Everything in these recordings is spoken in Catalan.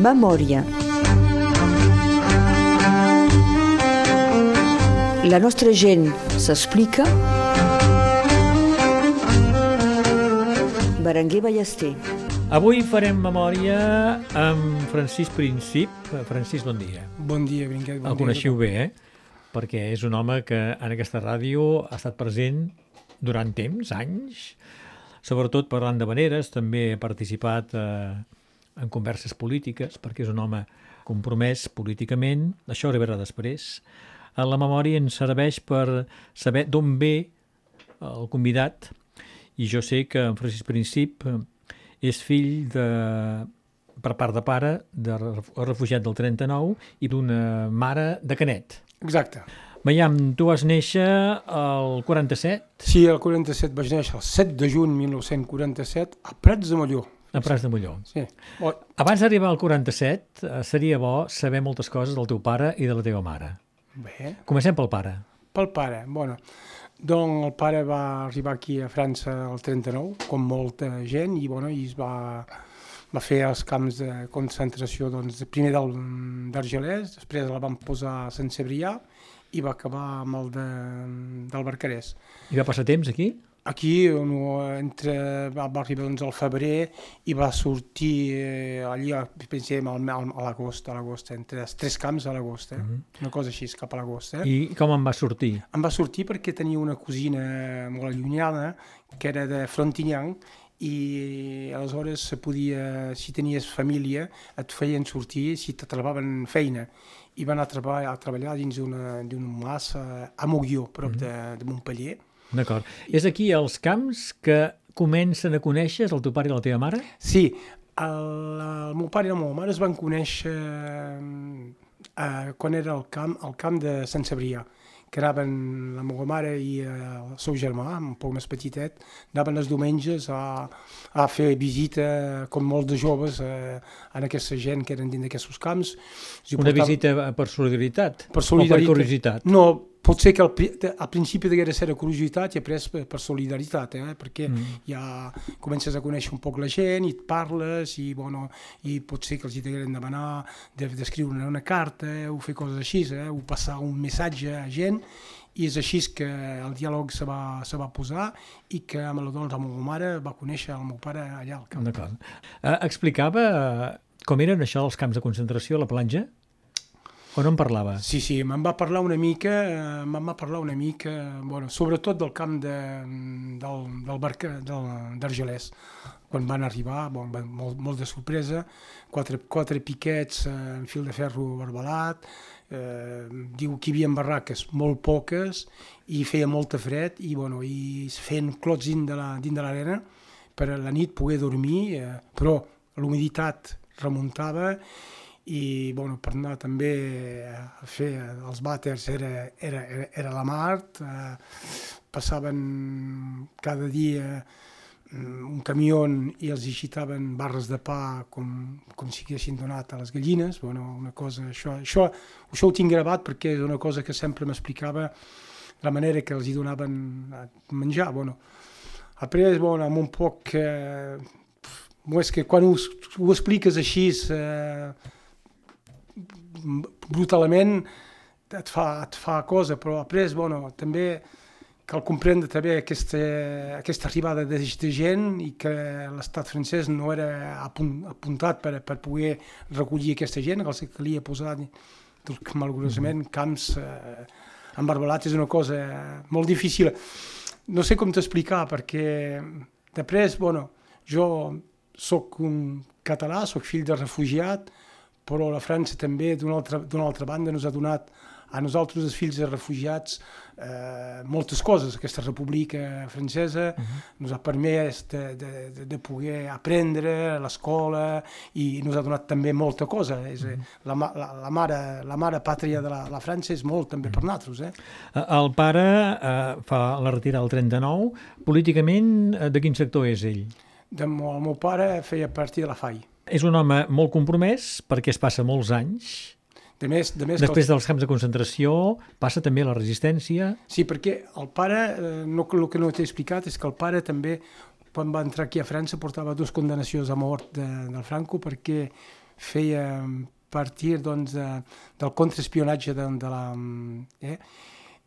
Memòria. La nostra gent s'explica. Berenguer Ballester. Avui farem memòria amb Francis Princip. Francis, bon dia. Bon dia, Brinquet. Bon El coneixiu bé, eh? Perquè és un home que en aquesta ràdio ha estat present durant temps, anys, sobretot parlant de veneres, també ha participat eh, en converses polítiques, perquè és un home compromès políticament, això arribarà després. A la memòria ens serveix per saber d'on ve el convidat, i jo sé que en Francis Princip eh, és fill de, per part de pare de refugiat del 39 i d'una mare de Canet. Exacte. Veiem, tu vas néixer el 47 Sí, el 47 vaig néixer el 7 de juny 1947 a Prats de Molló. A Prats de Molló. Sí. Abans d'arribar al 47, eh, seria bo saber moltes coses del teu pare i de la teva mare. bé, Comencem pel pare. pel pare, bueno, doncs el pare va arribar aquí a França el 39, com molta gent, i, bueno, i es va, va fer els camps de concentració, doncs, primer del- d'Argelès, després la van posar a Sant Cebrià i va acabar amb el de, del Barcarès. I va passar temps aquí? Aquí on, entre, va, arribar doncs, al febrer i va sortir eh, allà, pensem, al, al, a l'agost, a l'agost, entre els tres camps a l'agost, eh? una cosa així, cap a l'agost. Eh? I com en va sortir? Em va sortir perquè tenia una cosina molt allunyada, que era de Frontignan, i aleshores se podia, si tenies família, et feien sortir si te trobaven feina. I va anar a treballar, a treballar dins d'una d'un mas a, Moguió, prop de, de Montpellier. D'acord. És aquí als camps que comencen a conèixer el teu pare i la teva mare? Sí, el, el meu pare i la meva mare es van conèixer eh, quan era al camp, al camp de Sant Cebrià, que anaven la meva mare i eh, el seu germà, un poc més petitet, anaven els diumenges a, a fer visita, com molts de joves, eh, en aquesta gent que eren dins d'aquests camps. Els Una portaven- visita per solidaritat? per solidaritat. O per curiositat? No, pot ser que al, al principi deguera ser curiositat i després per, per solidaritat, eh? perquè Mm. ja comences a conèixer un poc la gent i et parles i, bueno, i pot ser que els hi degueren demanar de- d'escriure una, una carta o fer coses així, eh? o passar un missatge a gent i és així que el diàleg se va, se va posar i que amb la dona, la meva mare va conèixer el meu pare allà al camp. D'acord. Eh, explicava eh, com eren això els camps de concentració a la platja? O no en parlava? Sí, sí, me'n va parlar una mica, eh, me'n va parlar una mica, bueno, sobretot del camp de, del, del barca d'Argelès. Quan van arribar, bon, van, molt, molt de sorpresa, quatre, quatre piquets eh, en fil de ferro barbalat, eh, diu que hi havia barraques molt poques i feia molta fred i, bueno, i feien clots dins de la- l'arena per a la nit poder dormir, eh, però l'humiditat remuntava i bueno, per anar també a fer els vàters era, era, era, la mar, eh, passaven cada dia mm, un camió i els agitaven barres de pa com, com si haguessin donat a les gallines, bueno, una cosa, això, això, això ho tinc gravat perquè és una cosa que sempre m'explicava la manera que els hi donaven a menjar, bueno, après, bueno, amb un poc... Eh, és que quan ho, ho expliques així eh, brutalment et fa, et fa cosa, però després, bueno, també cal comprendre també aquesta, aquesta arribada de, de gent i que l'estat francès no era apun, apuntat per, per poder recollir aquesta gent, que els calia posar doncs, malgurosament camps eh, embarbalats és una cosa molt difícil. No sé com t'explicar perquè després, bueno, jo sóc un català, sóc fill de refugiat, però la França també, d'una altra, altra banda, ens ha donat a nosaltres, els fills de refugiats, eh, moltes coses. Aquesta república francesa uh -huh. ens ha permès de, de, de, de poder aprendre a l'escola i ens ha donat també molta cosa. És, uh -huh. la, ma- la, la, mare, la mare pàtria de la, la França és molt també per nosaltres. Eh? Eh, El pare eh, fa la retirada al 39. Políticament, eh, de quin sector és ell? De, el meu pare feia partir de la FAI. És un home molt compromès perquè es passa molts anys. De més, de més Després dels camps de concentració passa també la resistència. Sí, perquè el pare, eh, no, el que no t'he explicat és que el pare també, quan va entrar aquí a França, portava dues condenacions a mort de, del Franco perquè feia partir doncs, de, del contraespionatge de, de la... Eh?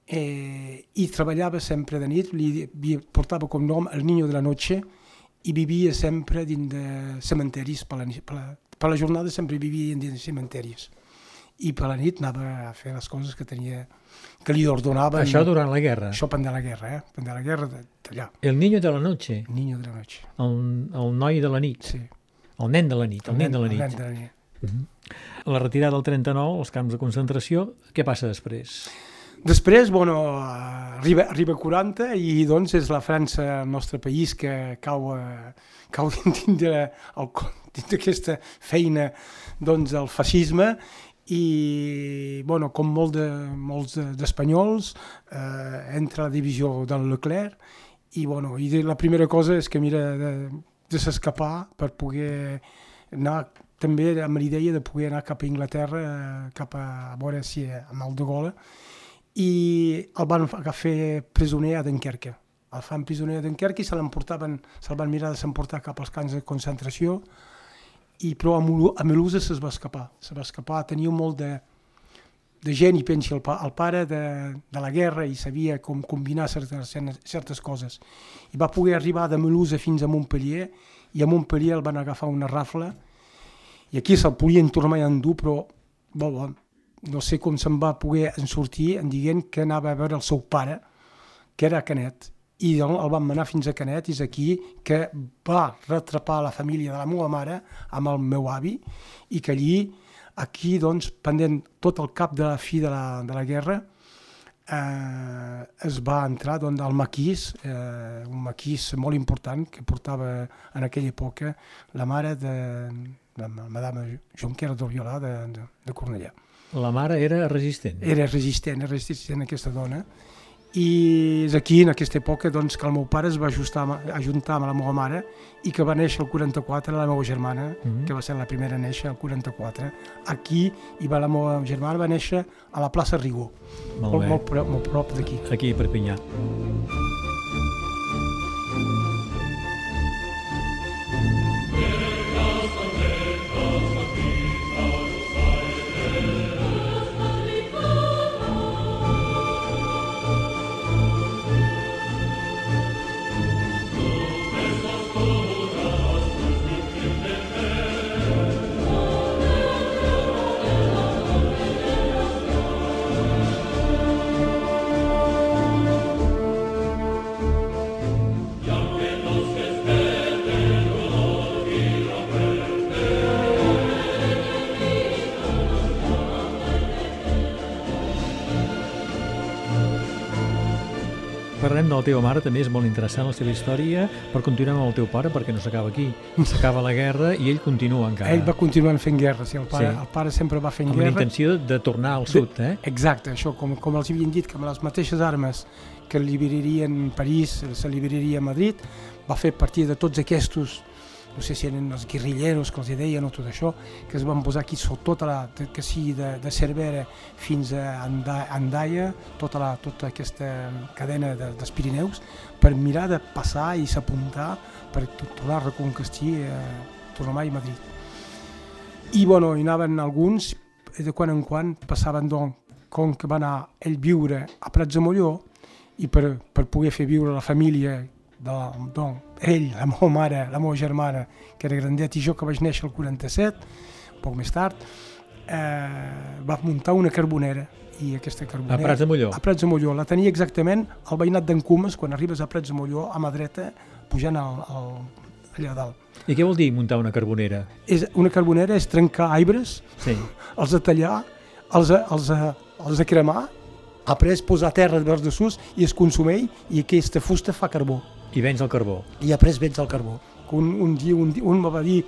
Eh, I treballava sempre de nit, li, li portava com nom el Niño de la Noche i vivia sempre dins de cementeris, per la, per la, per la jornada sempre vivia dins de cementeris i per la nit anava a fer les coses que tenia que li ordenaven. Això durant la guerra? Això pendent la guerra, eh? Pendent la guerra d'allà. El niño de la noche? El niño de la noche. El, el noi de la nit? Sí. El nen de la nit, el, el nen, nen de la nit. El nen de la nit. Uh -huh. La retirada del 39, els camps de concentració, què passa després? Després, bueno, arriba, arriba 40 i doncs és la França, el nostre país, que cau, cau dins d'aquesta feina doncs, el feixisme. I bueno, com molt de, molts d'espanyols eh, entra la divisió del Leclerc i, bueno, i la primera cosa és que mira de, de s'escapar per poder anar també amb l'idea de poder anar cap a Inglaterra, eh, cap a, a veure si amb el de Gola, i el van fer presoner a Dunkerque. El fan presoner a Dunkerque i se l'emportaven, se'l van mirar de s'emportar cap als camps de concentració, i però a Melusa se's va escapar, se va escapar, tenia molt de, de gent, i pensi el, pa, el pare de, de la guerra i sabia com combinar certes, certes coses. I va poder arribar de Melusa fins a Montpellier, i a Montpellier el van agafar una rafla, i aquí se'l podien tornar a endur, però bo, bo, no sé com se'n va poder en sortir en dient que anava a veure el seu pare, que era Canet, i el vam anar fins a Canet, és aquí que va retrapar la família de la meva mare amb el meu avi, i que allí, aquí, doncs, pendent tot el cap de la fi de la, de la guerra, eh, es va entrar doncs, al maquís, eh, un maquís molt important que portava en aquella època la mare de, de la madame Jonquera d'Oriola de, de, de Cornellà. La mare era resistent? Era resistent, era resistent aquesta dona, i és aquí, en aquesta època, doncs, que el meu pare es va ajustar, ajuntar amb la meva mare i que va néixer el 44 la meva germana, mm -hmm. que va ser la primera a néixer el 44. Aquí i va la meva germana va néixer a la plaça Rigó, molt, molt, molt, prop, molt prop d'aquí. Aquí a Perpinyà. Parlem de la teva mare, també és molt interessant la seva història, per continuar amb el teu pare, perquè no s'acaba aquí. S'acaba la guerra i ell continua encara. Ell va continuar fent guerra, sí, el pare, sí. el pare sempre va fent amb guerra. Amb la intenció de tornar al sud, eh? Exacte, això, com, com els havien dit, que amb les mateixes armes que liberarien París, se liberaria Madrid, va fer partir de tots aquests no sé si eren els guerrilleros que els deien o tot això, que es van posar aquí sota tota la, que sigui de, de Cervera fins a Andaia, tota, la, tota aquesta cadena de, dels Pirineus, per mirar de passar i s'apuntar per tornar a reconquestir eh, tornar mai a Madrid. I bueno, hi anaven alguns, de quan en quan passaven doncs, com que va anar ell viure a Prats de Molló i per, per poder fer viure la família de, doncs, ell, la meva mare, la meva germana, que era grandet, i jo que vaig néixer el 47, un poc més tard, eh, va muntar una carbonera i aquesta carbonera... A Prats de Molló? A Prats de Molló. La tenia exactament al veïnat d'en Cumes, quan arribes a Prats de Molló, a mà dreta, pujant al, al, allà dalt. I què vol dir muntar una carbonera? És, una carbonera és trencar aibres, sí. els a tallar, els a, els a, els a cremar, après posar terra de vers de sus i es consumeix i aquesta fusta fa carbó. I vens el carbó. I après vens el carbó. Un, un dia un, un me va dir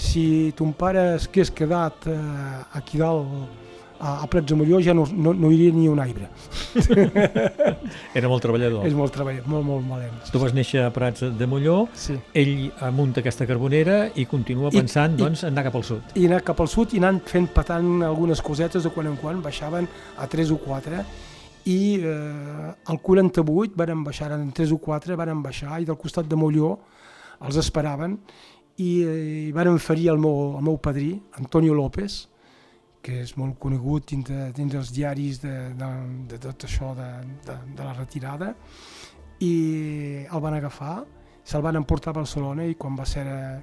si ton pare hagués quedat eh, aquí dalt a, a Prats de Molló ja no, no, no hi iria ni un aire. Era molt treballador. És molt treballador, molt, molt valent. Tu vas néixer a Prats de Molló, sí. ell munta aquesta carbonera i continua pensant I, doncs, anar cap al sud. I anar cap al sud i anant fent patant algunes cosetes de quan en quan, baixaven a 3 o 4 i eh, el 48 van baixar, en 3 o 4 van baixar i del costat de Molló els esperaven i, eh, i van ferir el meu, el meu padrí, Antonio López, que és molt conegut dins, de, dins dels diaris de, de, de tot això de, de, de la retirada, i el van agafar, se'l van emportar a Barcelona i quan va ser eh,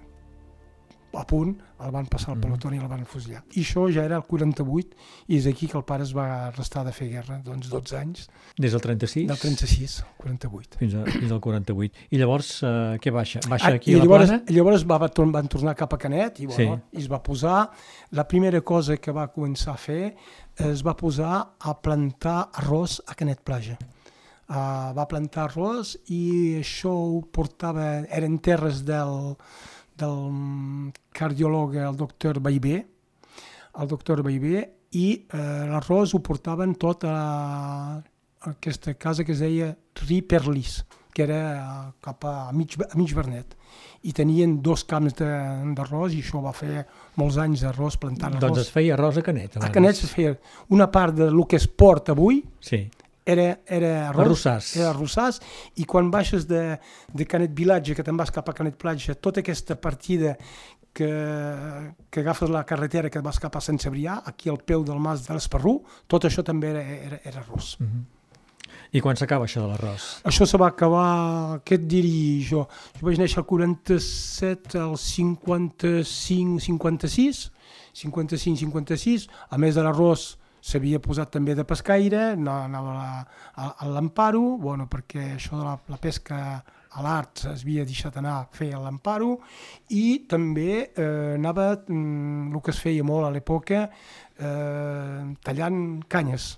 a punt el van passar al pelotó i el van fusillar. I això ja era el 48 i és aquí que el pare es va restar de fer guerra, doncs 12 anys, Des del 36 del 36 al 48. fins, a, fins al 48. I llavors, eh, què baixa? Baixa Ah, aquí I a la llavors, plana? llavors va, van tornar cap a Canet i, bueno, Sí. i es va posar, la primera cosa que va començar a fer es va posar a plantar arròs a Canet Plaja. Uh, va plantar arròs i això ho portava, eren terres del, del cardiòleg, el doctor Baibé, el doctor Baibé, i eh, l'arròs ho portaven tot a, a aquesta casa que es deia Riperlis, que era eh, cap a mig, a mig Bernet. I tenien dos camps d'arròs i això va fer molts anys d'arròs plantant Doncs arròs. es feia arròs a Canet. a abans. Canet es feia una part de lo que es port avui, Sí. Era, era arròs, Arrossars. era arrossars, i quan baixes de, de Canet Vilatge, que te'n vas cap a Canet Platja, tota aquesta partida que, que agafes la carretera que vas cap a Sant Cebrià, aquí al peu del mas de l'Esparrú, tot això també era, era, era arròs. I quan s'acaba això de l'arròs? Això se va acabar, què et diria jo? Jo vaig néixer al 47, al 55, 56, 55, 56, a més de l'arròs s'havia posat també de pescaire, no- anava a, a, a l'Amparo, bueno, perquè això de la, la pesca a l'art es havia deixat anar a fer a l'Amparo, i també eh, anava, mm, el que es feia molt a l'època, eh, tallant canyes,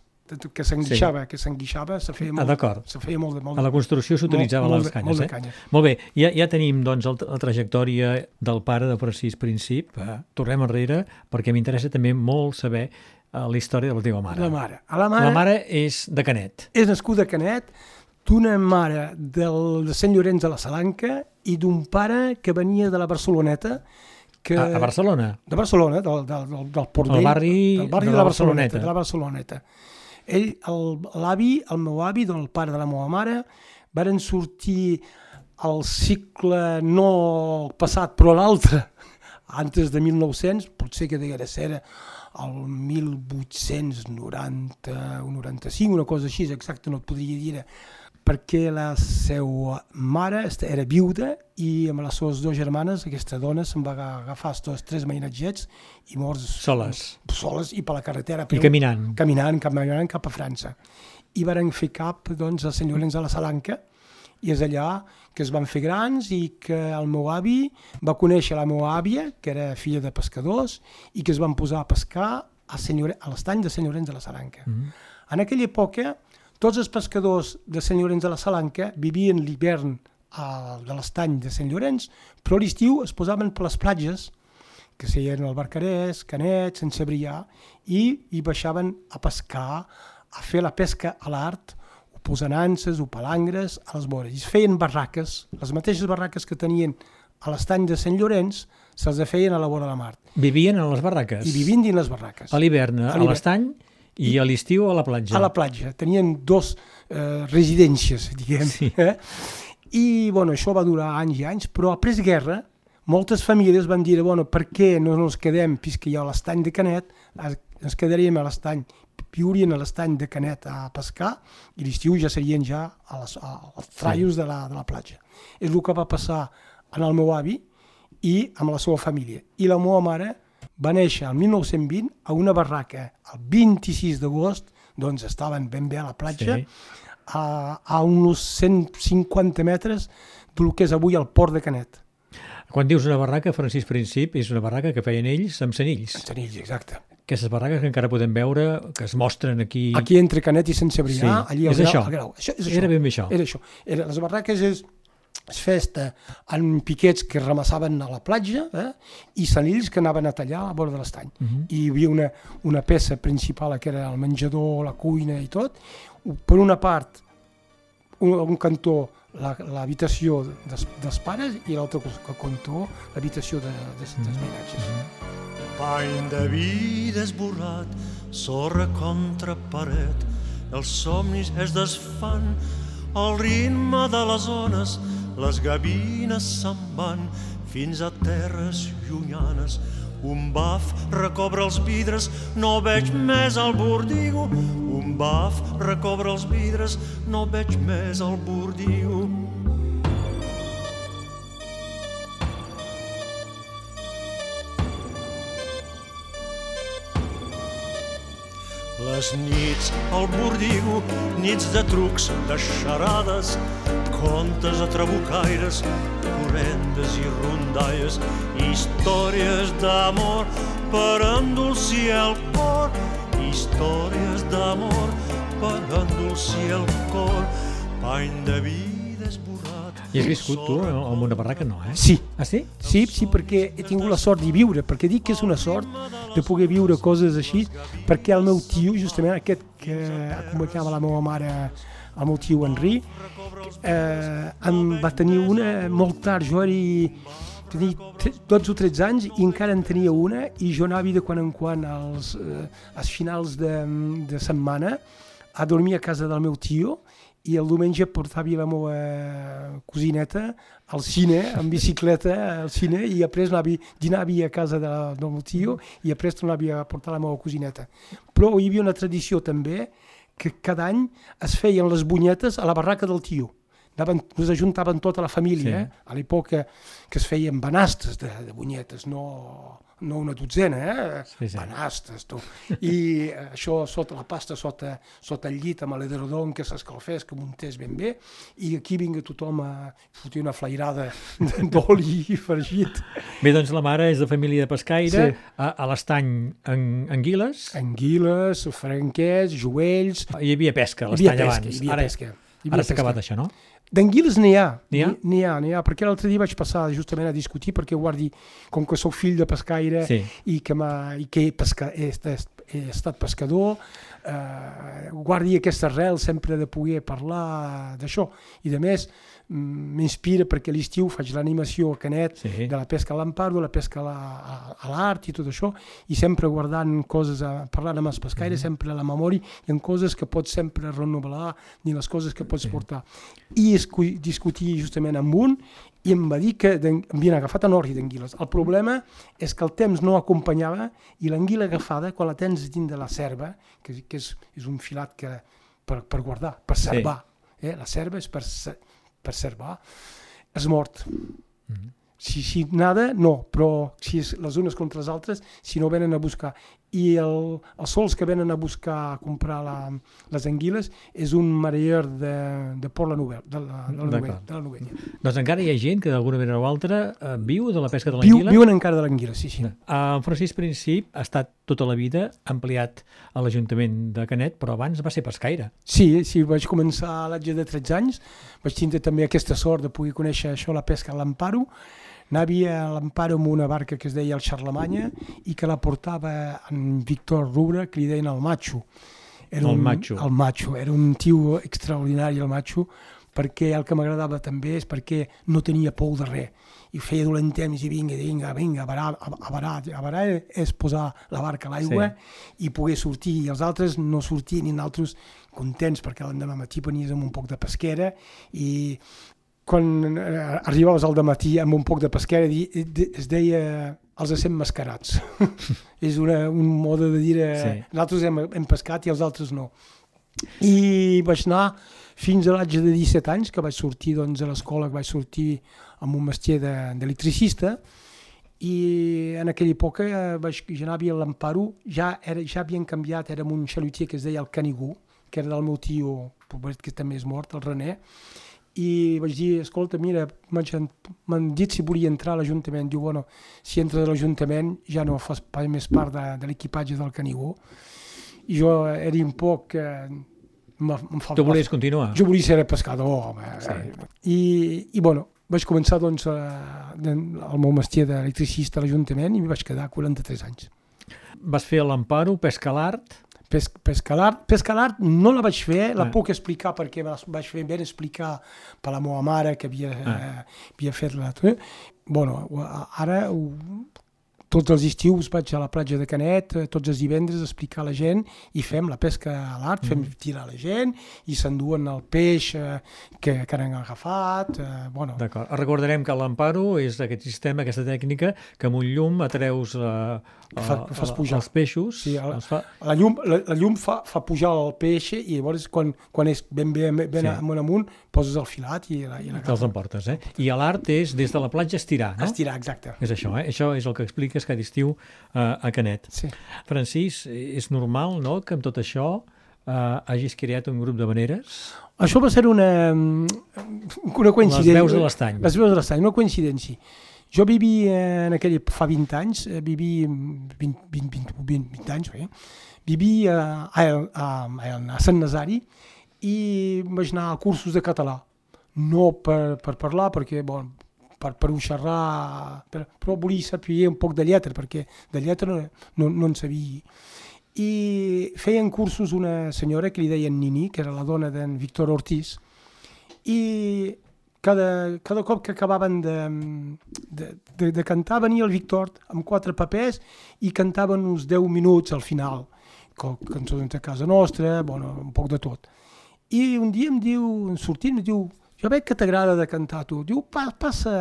que s'enguixava, que s'enguixava, se feia Ah, molt, d'acord. se feia molt de, molt A la construcció s'utilitzaven molt les canyes, molt de eh? canya. Molt bé, ja, ja tenim doncs, el, la trajectòria del pare de Precís Príncip. Eh, tornem enrere perquè m'interessa també molt saber eh, la història de la teva mare. La mare. A la mare, La mare és de Canet. és nascuda a Canet, d'una mare del, de Sant Llorenç de la Salanca i d'un pare que venia de la Barceloneta, que, A, a Barcelona. de Barcelona, del, del, del, del Port El Vell, barri del barri de de, la Barceloneta, de la Barceloneta. Ell, el- l'avi, el, meu avi, del pare de la meva mare, varen sortir al cicle no passat però l'altre, antes de 1900, potser que deguera ser el 1890 o 95, una cosa així, exacte no et podria dir, perquè la seva mare era viuda i amb les seves dues germanes aquesta dona se'n va agafar els dos tres mainatgets i morts Soles. soles i per la carretera a I peu, caminant. caminant, caminant cap a França i varen fer cap doncs, a Sant Llorenç de la Salanca i és allà que es van fer grans i que el meu avi va conèixer la meva àvia, que era filla de pescadors, i que es van posar a pescar a, Sant Llore- a l'estany de Sant Llorenç de la Salanca. Mm. En aquella època, tots els pescadors de Sant Llorenç de la Salanca vivien l'hivern de l'estany de Sant Llorenç, però a l'estiu es posaven per les platges, que seien el Barcarès, Canet, Sant Cebrià, i hi baixaven a pescar, a fer la pesca a l'art, posant anses o palangres a les vores. I es feien barraques, les mateixes barraques que tenien a l'estany de Sant Llorenç, se'ls feien a la vora de la mar. Vivien a les barraques. I vivint dins les barraques. A l'hivern a l'estany i a l'estiu a la platja. a la platja. Tenien dos eh, residències, diguem. Sí. Eh? I bueno, això va durar anys i anys, però après guerra moltes famílies van dir, bueno, per què no ens quedem, fins que hi ha l'estany de Canet, ens quedaríem a l'estany, viurien a l'estany de Canet a pescar i l'estiu ja serien ja a les, a, als traios de, la, de la platja. És el que va passar en el meu avi i amb la seva família. I la meva mare va néixer el 1920 a una barraca el 26 d'agost, doncs estaven ben bé a la platja, Sí. a, a uns 150 metres del que és avui el port de Canet. Quan dius una barraca, Francis Princip, és una barraca que feien ells amb senills. Senills, exacte. Aquestes barraques que encara podem veure, que es mostren aquí... Aquí entre Canet i Sant Cebrià, Sí, allí al és grau, això. al grau. Això, és això. Era ben bé això. Era això. Era, les barraques és, es festa en piquets que remassaven a la platja eh? i senills que anaven a tallar a la vora de l'estany. Uh -huh. I hi havia una, una peça principal que era el menjador, la cuina i tot. Per una part, un, un cantó la- l'habitació dels, dels pares i l'altre cantó l'habitació de, de, dels mainatges. Pany de vida esborrat, sorra contra paret, els somnis es desfan, al ritme de les ones, les gavines se'n van, fins a terres llunyanes. Un baf recobra els vidres, no veig més el bordigo. Un baf recobra els vidres, no veig més el bordigo. Les nits al bordigo, nits de trucs, de xarades, contes a trabucaires, correndes i rondalles, històries d'amor per endolcir el cor, històries d'amor per endolcir el cor, pany de vida. I has viscut tu al món de Barraca, no, eh? Sí, Ah, sí? Sí, sí, perquè he tingut la sort d'hi viure, perquè dic que és una sort de poder viure coses així, perquè el meu tio, justament aquest que acompanyava la meva mare, el meu tio Henri, eh, em va tenir una molt tard, jo era tenia 12 o 13 anys i encara en tenia una i jo anava de quan en quan als, eh, als finals de, de setmana a dormir a casa del meu tio i el diumenge portava la meva cosineta al cine, en bicicleta al cine, i després anava, dinava a casa de, del meu tio i després tornava a portar la meva cosineta. Però hi havia una tradició també que cada any es feien les bunyetes a la barraca del tio. Anaven, ens ajuntaven tota la família, Sí. eh? a l'època que es feien banastes de, de bunyetes, no, no una dotzena, eh? Sí, sí. banastes, tu. I això sota la pasta, sota, sota el llit, amb l'edredon, que s'escalfés, que muntés ben bé, i aquí vinga tothom a fotir una flairada d'oli i fregit. Bé, doncs la mare és de família de pescaire, Sí. a, a l'estany en, Anguiles, Anguiles, franquers, joells... hi havia pesca a l'estany abans. hi havia Ara, pesca. Hi havia ara s'ha acabat això, no? D'anguiles n'hi ha. N'hi ha? N'hi ha, ha, perquè l'altre dia vaig passar justament a discutir perquè guardi, com que sóc fill de pescaire Sí. i que, i que he, pesca, he, estat, he estat pescador, eh, guardi aquesta arrel sempre de poder parlar d'això. I de més, mm, m'inspira perquè a l'estiu faig l'animació a Canet Sí. de la pesca a l'empardo, la pesca a la- a, a l'art i tot això, i sempre guardant coses, a, parlant amb els pescaires, sempre a la memòria, hi ha coses que pots sempre renovar, ni les coses que pots portar. I discutir justament amb un, i em va dir que havien agafat en orri d'anguiles. El problema és que el temps no acompanyava i l'anguila agafada, quan la tens dins de la serva, que, que és, és un filat que, per, per guardar, per servar, eh? la serva és per, per servar, és mort. Si, si nada, no, però si és les unes contra les altres, si no venen a buscar. I el, els sols que venen a buscar a comprar la, les anguiles és un mareier de, de Port la Novel, de la, de la, Novella, de la Novella. Doncs encara hi ha gent que d'alguna manera o altra eh, viu de la pesca de Viu, l'anguila. viuen encara de l'anguila, sí, sí. En Francisc Princip ha estat tota la vida ampliat a l'Ajuntament de Canet, però abans va ser pescaire. Sí, sí, vaig començar a l'atge de 13 anys, vaig tindre també aquesta sort de poder conèixer això, la pesca a l'Amparo, anava a l'Amparo amb una barca que es deia el Charlemanya i que la portava en Víctor Rubra, que li deien el Macho. Era El un, Macho. El Macho, era un tio extraordinari el Macho, perquè el que m'agradava també és perquè no tenia por de res i feia dolent temps i vinga, vinga, vinga, a varar, a varar, a varar és posar la barca a l'aigua sí. i poder sortir, i els altres no sortien i nosaltres contents perquè l'endemà matí venies amb un poc de pesquera i quan eh, arribaves al matí amb un poc de pesquera es deia els essent mascarats. és una, un mode de dir eh, Sí. nosaltres hem, hem pescat i els altres no. I vaig anar fins a l'atge de 17 anys, que vaig sortir doncs, a l'escola, que vaig sortir amb un mestier de- d'electricista, i en aquella època eh, vaig, ja anava a l'Amparo, ja, era, ja havien canviat, era un xalutier que es deia el Canigú, que era del meu tio, que també és mort, el René, i vaig dir, escolta, mira, m'han dit si volia entrar a l'Ajuntament. Diu, bueno, si entres a l'Ajuntament ja no fas més part de, de l'equipatge del Canigó. I jo era un poc... Eh, em faltava... Tu volies continuar? Jo volia ser pescador, home. Sí. I, I, bueno, vaig començar doncs, a, el meu mestier d'electricista a l'Ajuntament i m'hi vaig quedar 43 anys. Vas fer l'Amparo, pesca a l'art, Pes, pescalar, pescalar no la vaig fer, la Ah. puc explicar perquè la vaig fer ben explicar per la meva mare que havia, Ah. eh, havia fet la... Eh? bueno, ara ho, tots els estius vaig a la platja de Canet, eh, tots els divendres a explicar a la gent i fem la pesca a l'art, fem Mm. tirar la gent i s'enduen el peix eh, que, que han agafat. Eh, bueno, D'acord. Recordarem que l'Amparo és aquest sistema, aquesta tècnica, que amb un llum atreus eh, Fa- eh, fas pujar. els peixos. Sí, el- els fa... la llum, la, la llum fa, fa pujar el peix i llavors quan, quan és ben, ben, ben Sí. amunt amunt poses el filat i, la, i Te'ls l'agafes. emportes, eh? I l'art és des de la platja estirar, no? Estirar, exacte. És això, eh? Això és el que expliques cada estiu eh, a Canet. Sí. Francís, és normal, no?, que amb tot això eh, hagis creat un grup de maneres? Això va ser una, una coincidència. Les veus de l'estany. Les veus de l'estany, una coincidència. Jo vivia en aquell, fa 20 anys, eh, vivi 20, 20, 20, 20, 20 anys, eh? vivia a, a, a, a Sant Nazari i vaig anar a cursos de català. No per, per parlar, perquè, bon, per, per ho xerrar, per, però volia saber un poc de lletra, perquè de lletra no, no, no en sabia. I feien cursos una senyora que li deien Nini, que era la dona d'en Víctor Ortiz, i cada, cada cop que acabaven de, de, de, de cantar venia el Víctor amb quatre papers i cantaven uns 10 minuts al final, co- cançons de casa nostra, bueno, un poc de tot. I un dia em diu, sortint, em diu, jo veig que t'agrada de cantar tu. Diu, pa, passa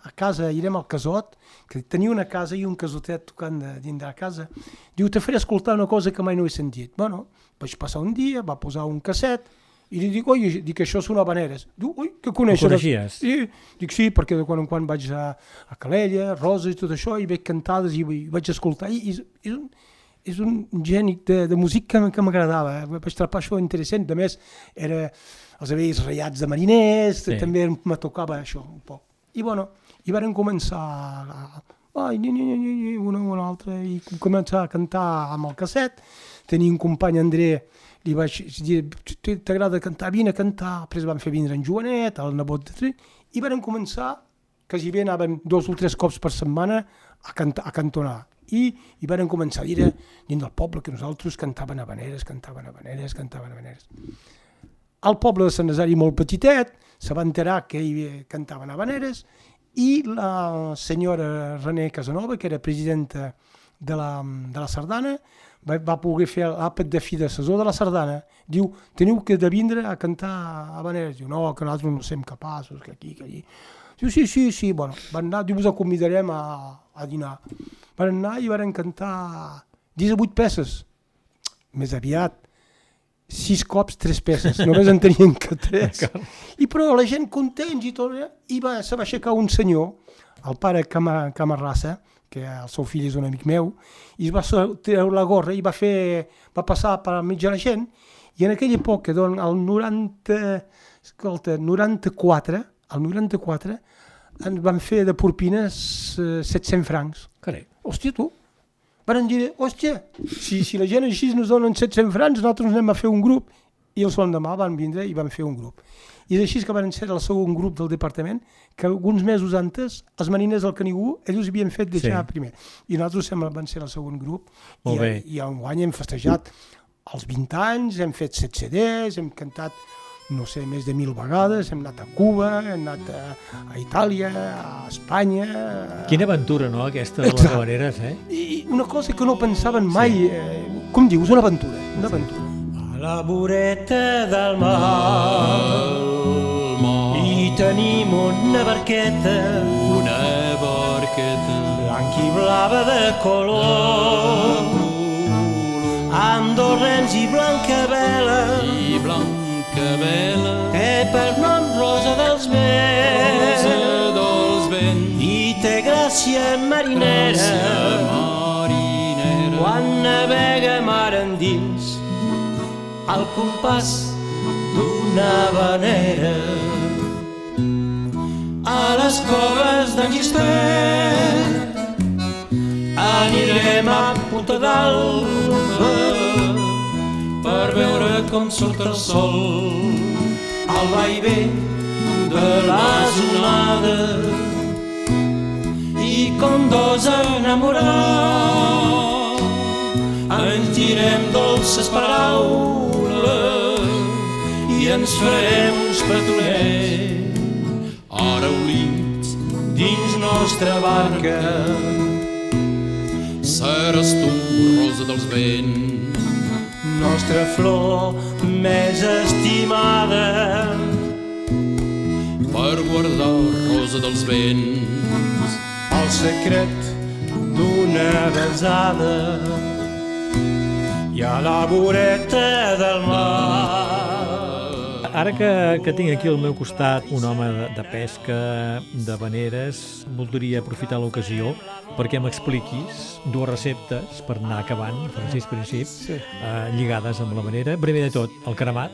a casa, irem al casot, que tenia una casa i un casotet tocant de, dins de la casa. Diu, te faré escoltar una cosa que mai no he sentit. Bueno, vaig passar un dia, va posar un casset, i li dic, oi, dic, això són habaneres. Diu, ui, que coneixes? Ho coneixies? Sí, dic sí, perquè de quan en quan vaig a, a Calella, Rosa i tot això, i veig cantades i, i vaig escoltar, i és, és, un, és un gènic de, de música que, que m'agradava. Vaig trobar això interessant. A més, era els vells ratllats de mariners, Sí. també me tocava això un poc. I bueno, i varen començar a, ai, ni, ni, ni, ni, ni, una o una altra, i començar a cantar amb el casset. Tenia un company, André, li vaig dir, t'agrada cantar? Vine a cantar. Després van fer vindre en Joanet, el nebot de Tri, i varen començar, quasi bé anaven dos o tres cops per setmana a, cantar, a cantonar. I, i varen començar a dir dins del poble que nosaltres cantaven habaneres, cantaven habaneres, cantaven habaneres. El poble de Sant Nazari, molt petitet, se va enterar que hi cantaven habaneres i la senyora René Casanova, que era presidenta de la, de la Sardana, va, va poder fer l'àpat de fi de saison de la Sardana. Diu, teniu que de vindre a cantar habaneres. Diu, no, que nosaltres no som capaços, que aquí, que allí. Diu, sí, sí, sí, bueno, van anar, diu, us convidarem a, a dinar. Van anar i van cantar 18 peces. Més aviat, sis cops, tres peces, només en tenien que tres. I però la gent contents i tot, eh? i va, se va aixecar un senyor, el pare Cama, Camarrassa, que el seu fill és un amic meu, i es va treure la gorra i va fer, va passar per mig de la gent, i en aquella època, doncs, el 90, escolta, 94, el 94, ens van fer de propines eh, 700 francs. Carai. Hòstia, tu, van dir, hòstia, si, si la gent així ens donen 700 francs, nosaltres anem a fer un grup. I el demà van vindre i van fer un grup. I és així que van ser el segon grup del departament, que alguns mesos antes, els mariners del Canigú, ells havien fet deixar Sí. primer. I nosaltres sembla van ser el segon grup. Molt I, bé. I un any hem festejat els 20 anys, hem fet 7 CDs, hem cantat no sé, més de mil vegades, hem anat a Cuba, hem anat a, a Itàlia, a Espanya... a- Quina aventura, no?, aquesta de les Exacte. habaneres, eh? i una cosa que no pensaven mai, eh, com dius, una aventura, una aventura. A la voreta del mar hi tenim una barqueta Una barqueta blanc i blava de color amb dos rens i blanca vela i vela té per nom Rosa dels Vents. Rosa dels vents. I té gràcia marinera. Marinera. Quan navega mar endins al compàs d'una vanera a les coves d'en Gispert anirem a Punta d'Alba com surt el sol al vaivé de les onades i com dos enamorats ens direm dolces paraules i ens farem uns petonets ara units dins nostra barca seràs tu, rosa dels vents. Nostra flor més estimada, Per guardar, rosa dels vents, el secret d'una besada. I a la voreta del mar. Ara que, que tinc aquí al meu costat un home de, de pesca, de veneres, voldria aprofitar l'ocasió perquè m'expliquis dues receptes per anar acabant, Francisc Princip, Sí. eh, lligades amb la venera. Primer de tot, el cremat.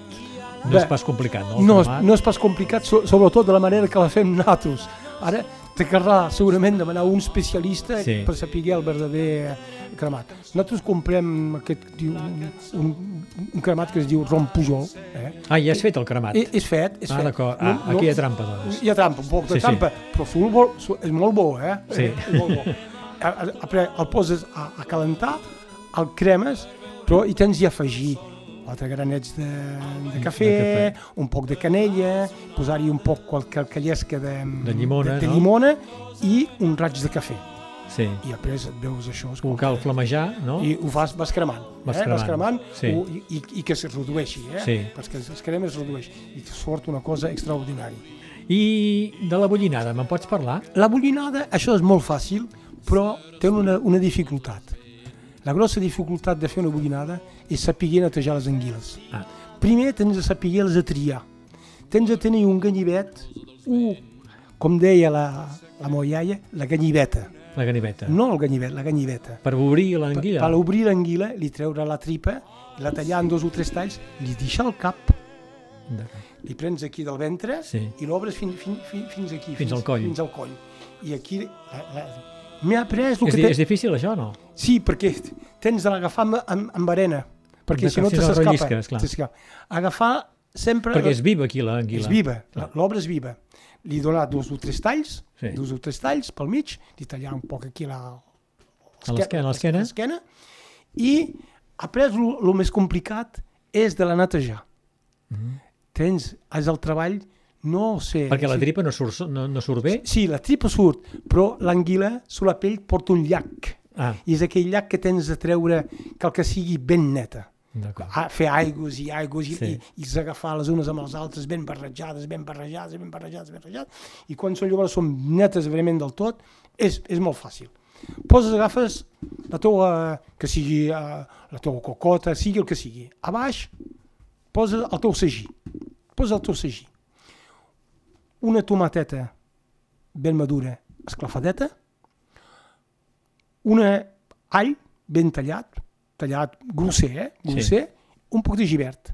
No Bé, és pas complicat, no? No és, no és pas complicat, so, sobretot de la manera que la fem nosaltres. Ara te caldrà segurament demanar un especialista Sí. per saber el verdader cremat. Nosaltres comprem aquest, diu, un, un, un cremat que es diu rom Pujol. Eh? Ah, ja has fet el cremat. I, és fet, és ah, fet. Ah, aquí hi ha trampa, doncs. Hi ha trampa, un poc de Sí, sí. trampa, però surt molt, surt, és molt bo, eh? Sí. És molt bo. Après el poses a, a calentar, el cremes, però hi tens i afegir quatre granets de, de, cafè, De un poc de canella, posar-hi un poc qualque callesca de, De llimona, de, de no? llimona i un raig de cafè. Sí. I després et veus això, Ho cal flamejar, no? i ho fas, vas cremant. Vas eh? Vas cremant, cremant sí. ho, i, i, que es redueixi, eh? Sí. perquè es crema es redueix i surt una cosa extraordinària. I de la bullinada, me'n pots parlar? La bullinada, això és molt fàcil, però té una, una dificultat. La grossa dificultat de fer una bullinada és saber netejar les anguiles. Ah. Primer tens de saber-les a triar. Tens de tenir un ganyivet, un, com deia la, la meva iaia, la ganyiveta. La ganiveta. No el ganyivet, la ganyiveta. Per obrir Per, l'anguilla? per obrir l'anguila, li treure la tripa, la tallar en dos o tres talls, li deixar el cap, li prens aquí del ventre Sí. i l'obres fins, fins, fins, fins aquí. Fins al coll. Fins al coll. I aquí la, la, m'he après el És, que és difícil, això, no? Sí, perquè tens de l'agafar amb, amb, amb arena, perquè D'acord, si no te s'escapa. Agafar sempre... Perquè és viva aquí l'anguila. és viva, l'obra és viva. Li donar dos o tres talls, Sí. dos o tres talls pel mig, li tallar un poc aquí la... A l'esquena, i après el més complicat és de la netejar. Tens, és el treball, no sé... Perquè la tripa no surt, no, no surt bé? Sí, la tripa surt, però l'anguila, sur la pell, porta un llac. Ah, I és aquell llac que tens de treure cal que sigui ben neta. A fer aigües i aigües i, Sí. i, i agafar les unes amb les altres ben barrejades, ben barrejades, ben barrejades, ben barrejades. I quan són llavors són netes realment del tot, és, és molt fàcil. Poses, agafes la teua, que sigui uh, la teua cocota, sigui el que sigui. A baix poses el teu sagí. Posa el teu sagí. Una tomateta ben madura, esclafadeta, una all ben tallat, tallat grosser, eh? grosser, un poc de givert.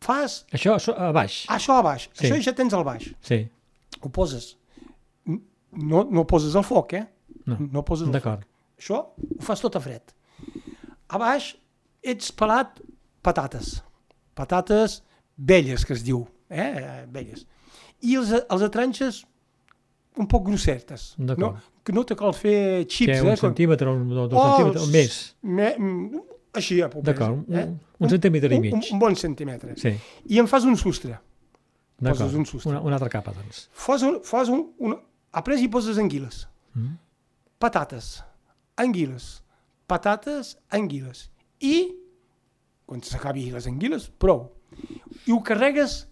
Fas Això so- a baix. això a baix, Sí. això ja tens al baix. Sí, Ho poses, no, no poses al foc, eh? No. no poses al foc. d'acord. Això ho fas tot a fred. A baix ets pelat patates. Patates velles, que es diu. Eh? Velles. I els, els atranxes un poc grossertes. No? Que no te cal fer xips. Que un eh? centímetre, un, dos, dos Oh, centímetres, o més. Me, mm, així, a poc D'acord, un- un centímetre i mig. Un, un bon centímetre. Sí, I en fas un sostre. d'acord. Poses un sostre. Una, una altra capa, doncs. Fas un, fas un, un, après hi poses anguiles. Mm. Patates, anguiles, patates, anguiles. I, quan s'acabi les anguiles, prou. I ho carregues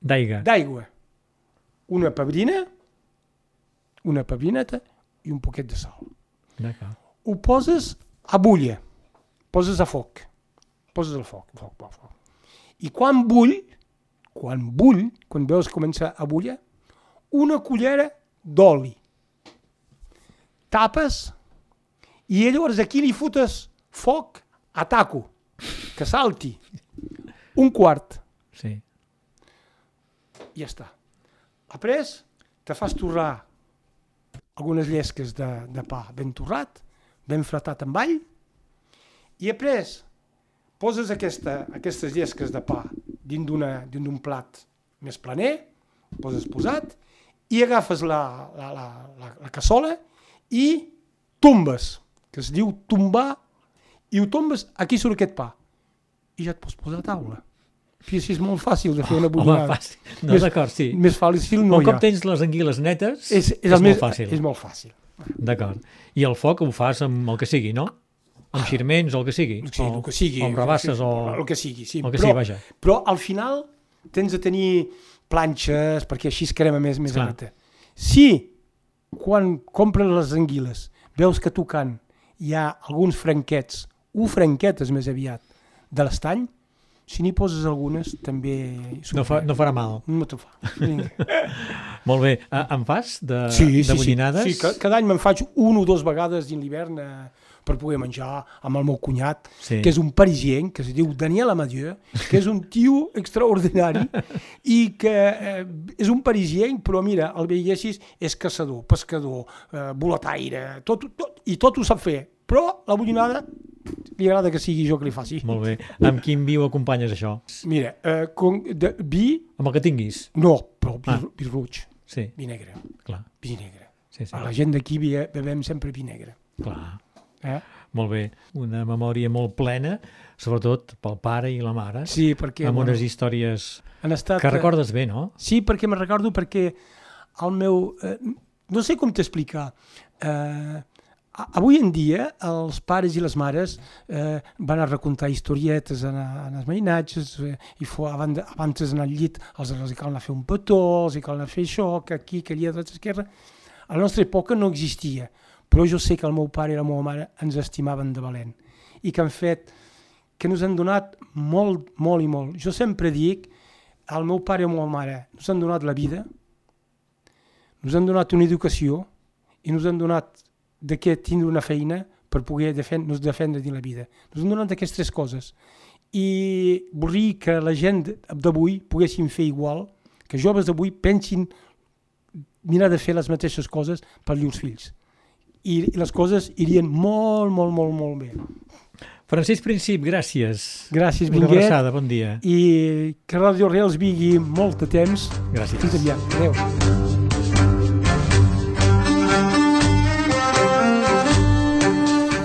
D'aigua. d'aigua. Una pebrina, una pebrineta i un poquet de sal. Ho poses a bulla, poses a foc, poses al foc, foc, foc, foc. I quan bull, quan bull, quan veus començar a bullir, una cullera d'oli. Tapes i llavors aquí li fotes foc a taco, que salti. Un quart, Sí. i ja està. Après, te fas torrar algunes llesques de, de pa ben torrat, ben fratat amb all, i après poses aquesta, aquestes llesques de pa dins d'un plat més planer, poses posat, i agafes la, la, la, la, la cassola i tombes, que es diu tombar, i ho tombes aquí sobre aquest pa. I ja et pots posar a taula. I així és molt fàcil de fer una Home, bullinada. fàcil. No, Més- d'acord, sí. Més fàcil no Un hi ha. cop tens les anguiles netes, És, és, és el molt més, fàcil. És molt fàcil. D'acord. I el foc ho fas amb el que sigui, no? Amb xirments o el que sigui? Sí, o, el que sigui. O amb rabasses o... El que sigui, sí. El que però, sigui, vaja. Però al final tens de tenir planxes perquè així es crema més, més alta. Si quan compres les anguiles veus que tocant hi ha alguns franquets, u franquetes més aviat, de l'estany, si n'hi poses algunes també... No, fa, no farà mal. No t'ho fa. Molt bé. Ah, en fas de, sí, sí, de bullinades? Sí, sí, ca- cada any me'n faig un o dos vegades dins l'hivern eh, per poder menjar amb el meu cunyat, Sí. que és un parisien, que es diu Daniel Amadieu, que és un tio extraordinari i que eh, és un parisien, però mira, el veiessis, és caçador, pescador, eh, boletaire, tot, tot, i tot ho sap fer, però la bullinada li agrada que sigui jo que li faci. Molt bé. Amb quin vi ho acompanyes, això? Mira, eh, con, de, vi, Amb el que tinguis? no, però vi, Ah. vi roig, Sí, vi negre, clar. vi negre. Sí, sí. A la gent d'aquí be- bevem sempre vi negre. clar. Eh? Molt bé. Una memòria molt plena, sobretot pel pare i la mare, Sí, perquè... amb bueno, unes històries han estat, que eh, recordes bé, no? Sí, perquè me'n recordo perquè el meu... Eh, no sé com t'explicar. Eh, avui en dia els pares i les mares eh, van a recontar historietes en, en els mainatges eh, i fo, abans, abans d'anar al llit els, els cal anar a fer un petó, els cal anar a fer això, que aquí, que allà, a l'esquerra. A la nostra època no existia, però jo sé que el meu pare i la meva mare ens estimaven de valent i que han fet, que ens han donat molt, molt i molt. Jo sempre dic, el meu pare i la meva mare ens han donat la vida, ens han donat una educació i ens han donat de què tindre una feina per poder defendre, defendre dins la vida. Ens han donat aquestes tres coses. I voldria que la gent d'avui poguessin fer igual, que joves d'avui pensin mirar de fer les mateixes coses per llurs fills. I, les coses irien molt, molt, molt, molt bé. Francesc Princip, gràcies. Gràcies, Una Vinguet. abraçada, bon dia. I que Radio Reals vigui molt de temps. Gràcies. Fins aviat. Adéu.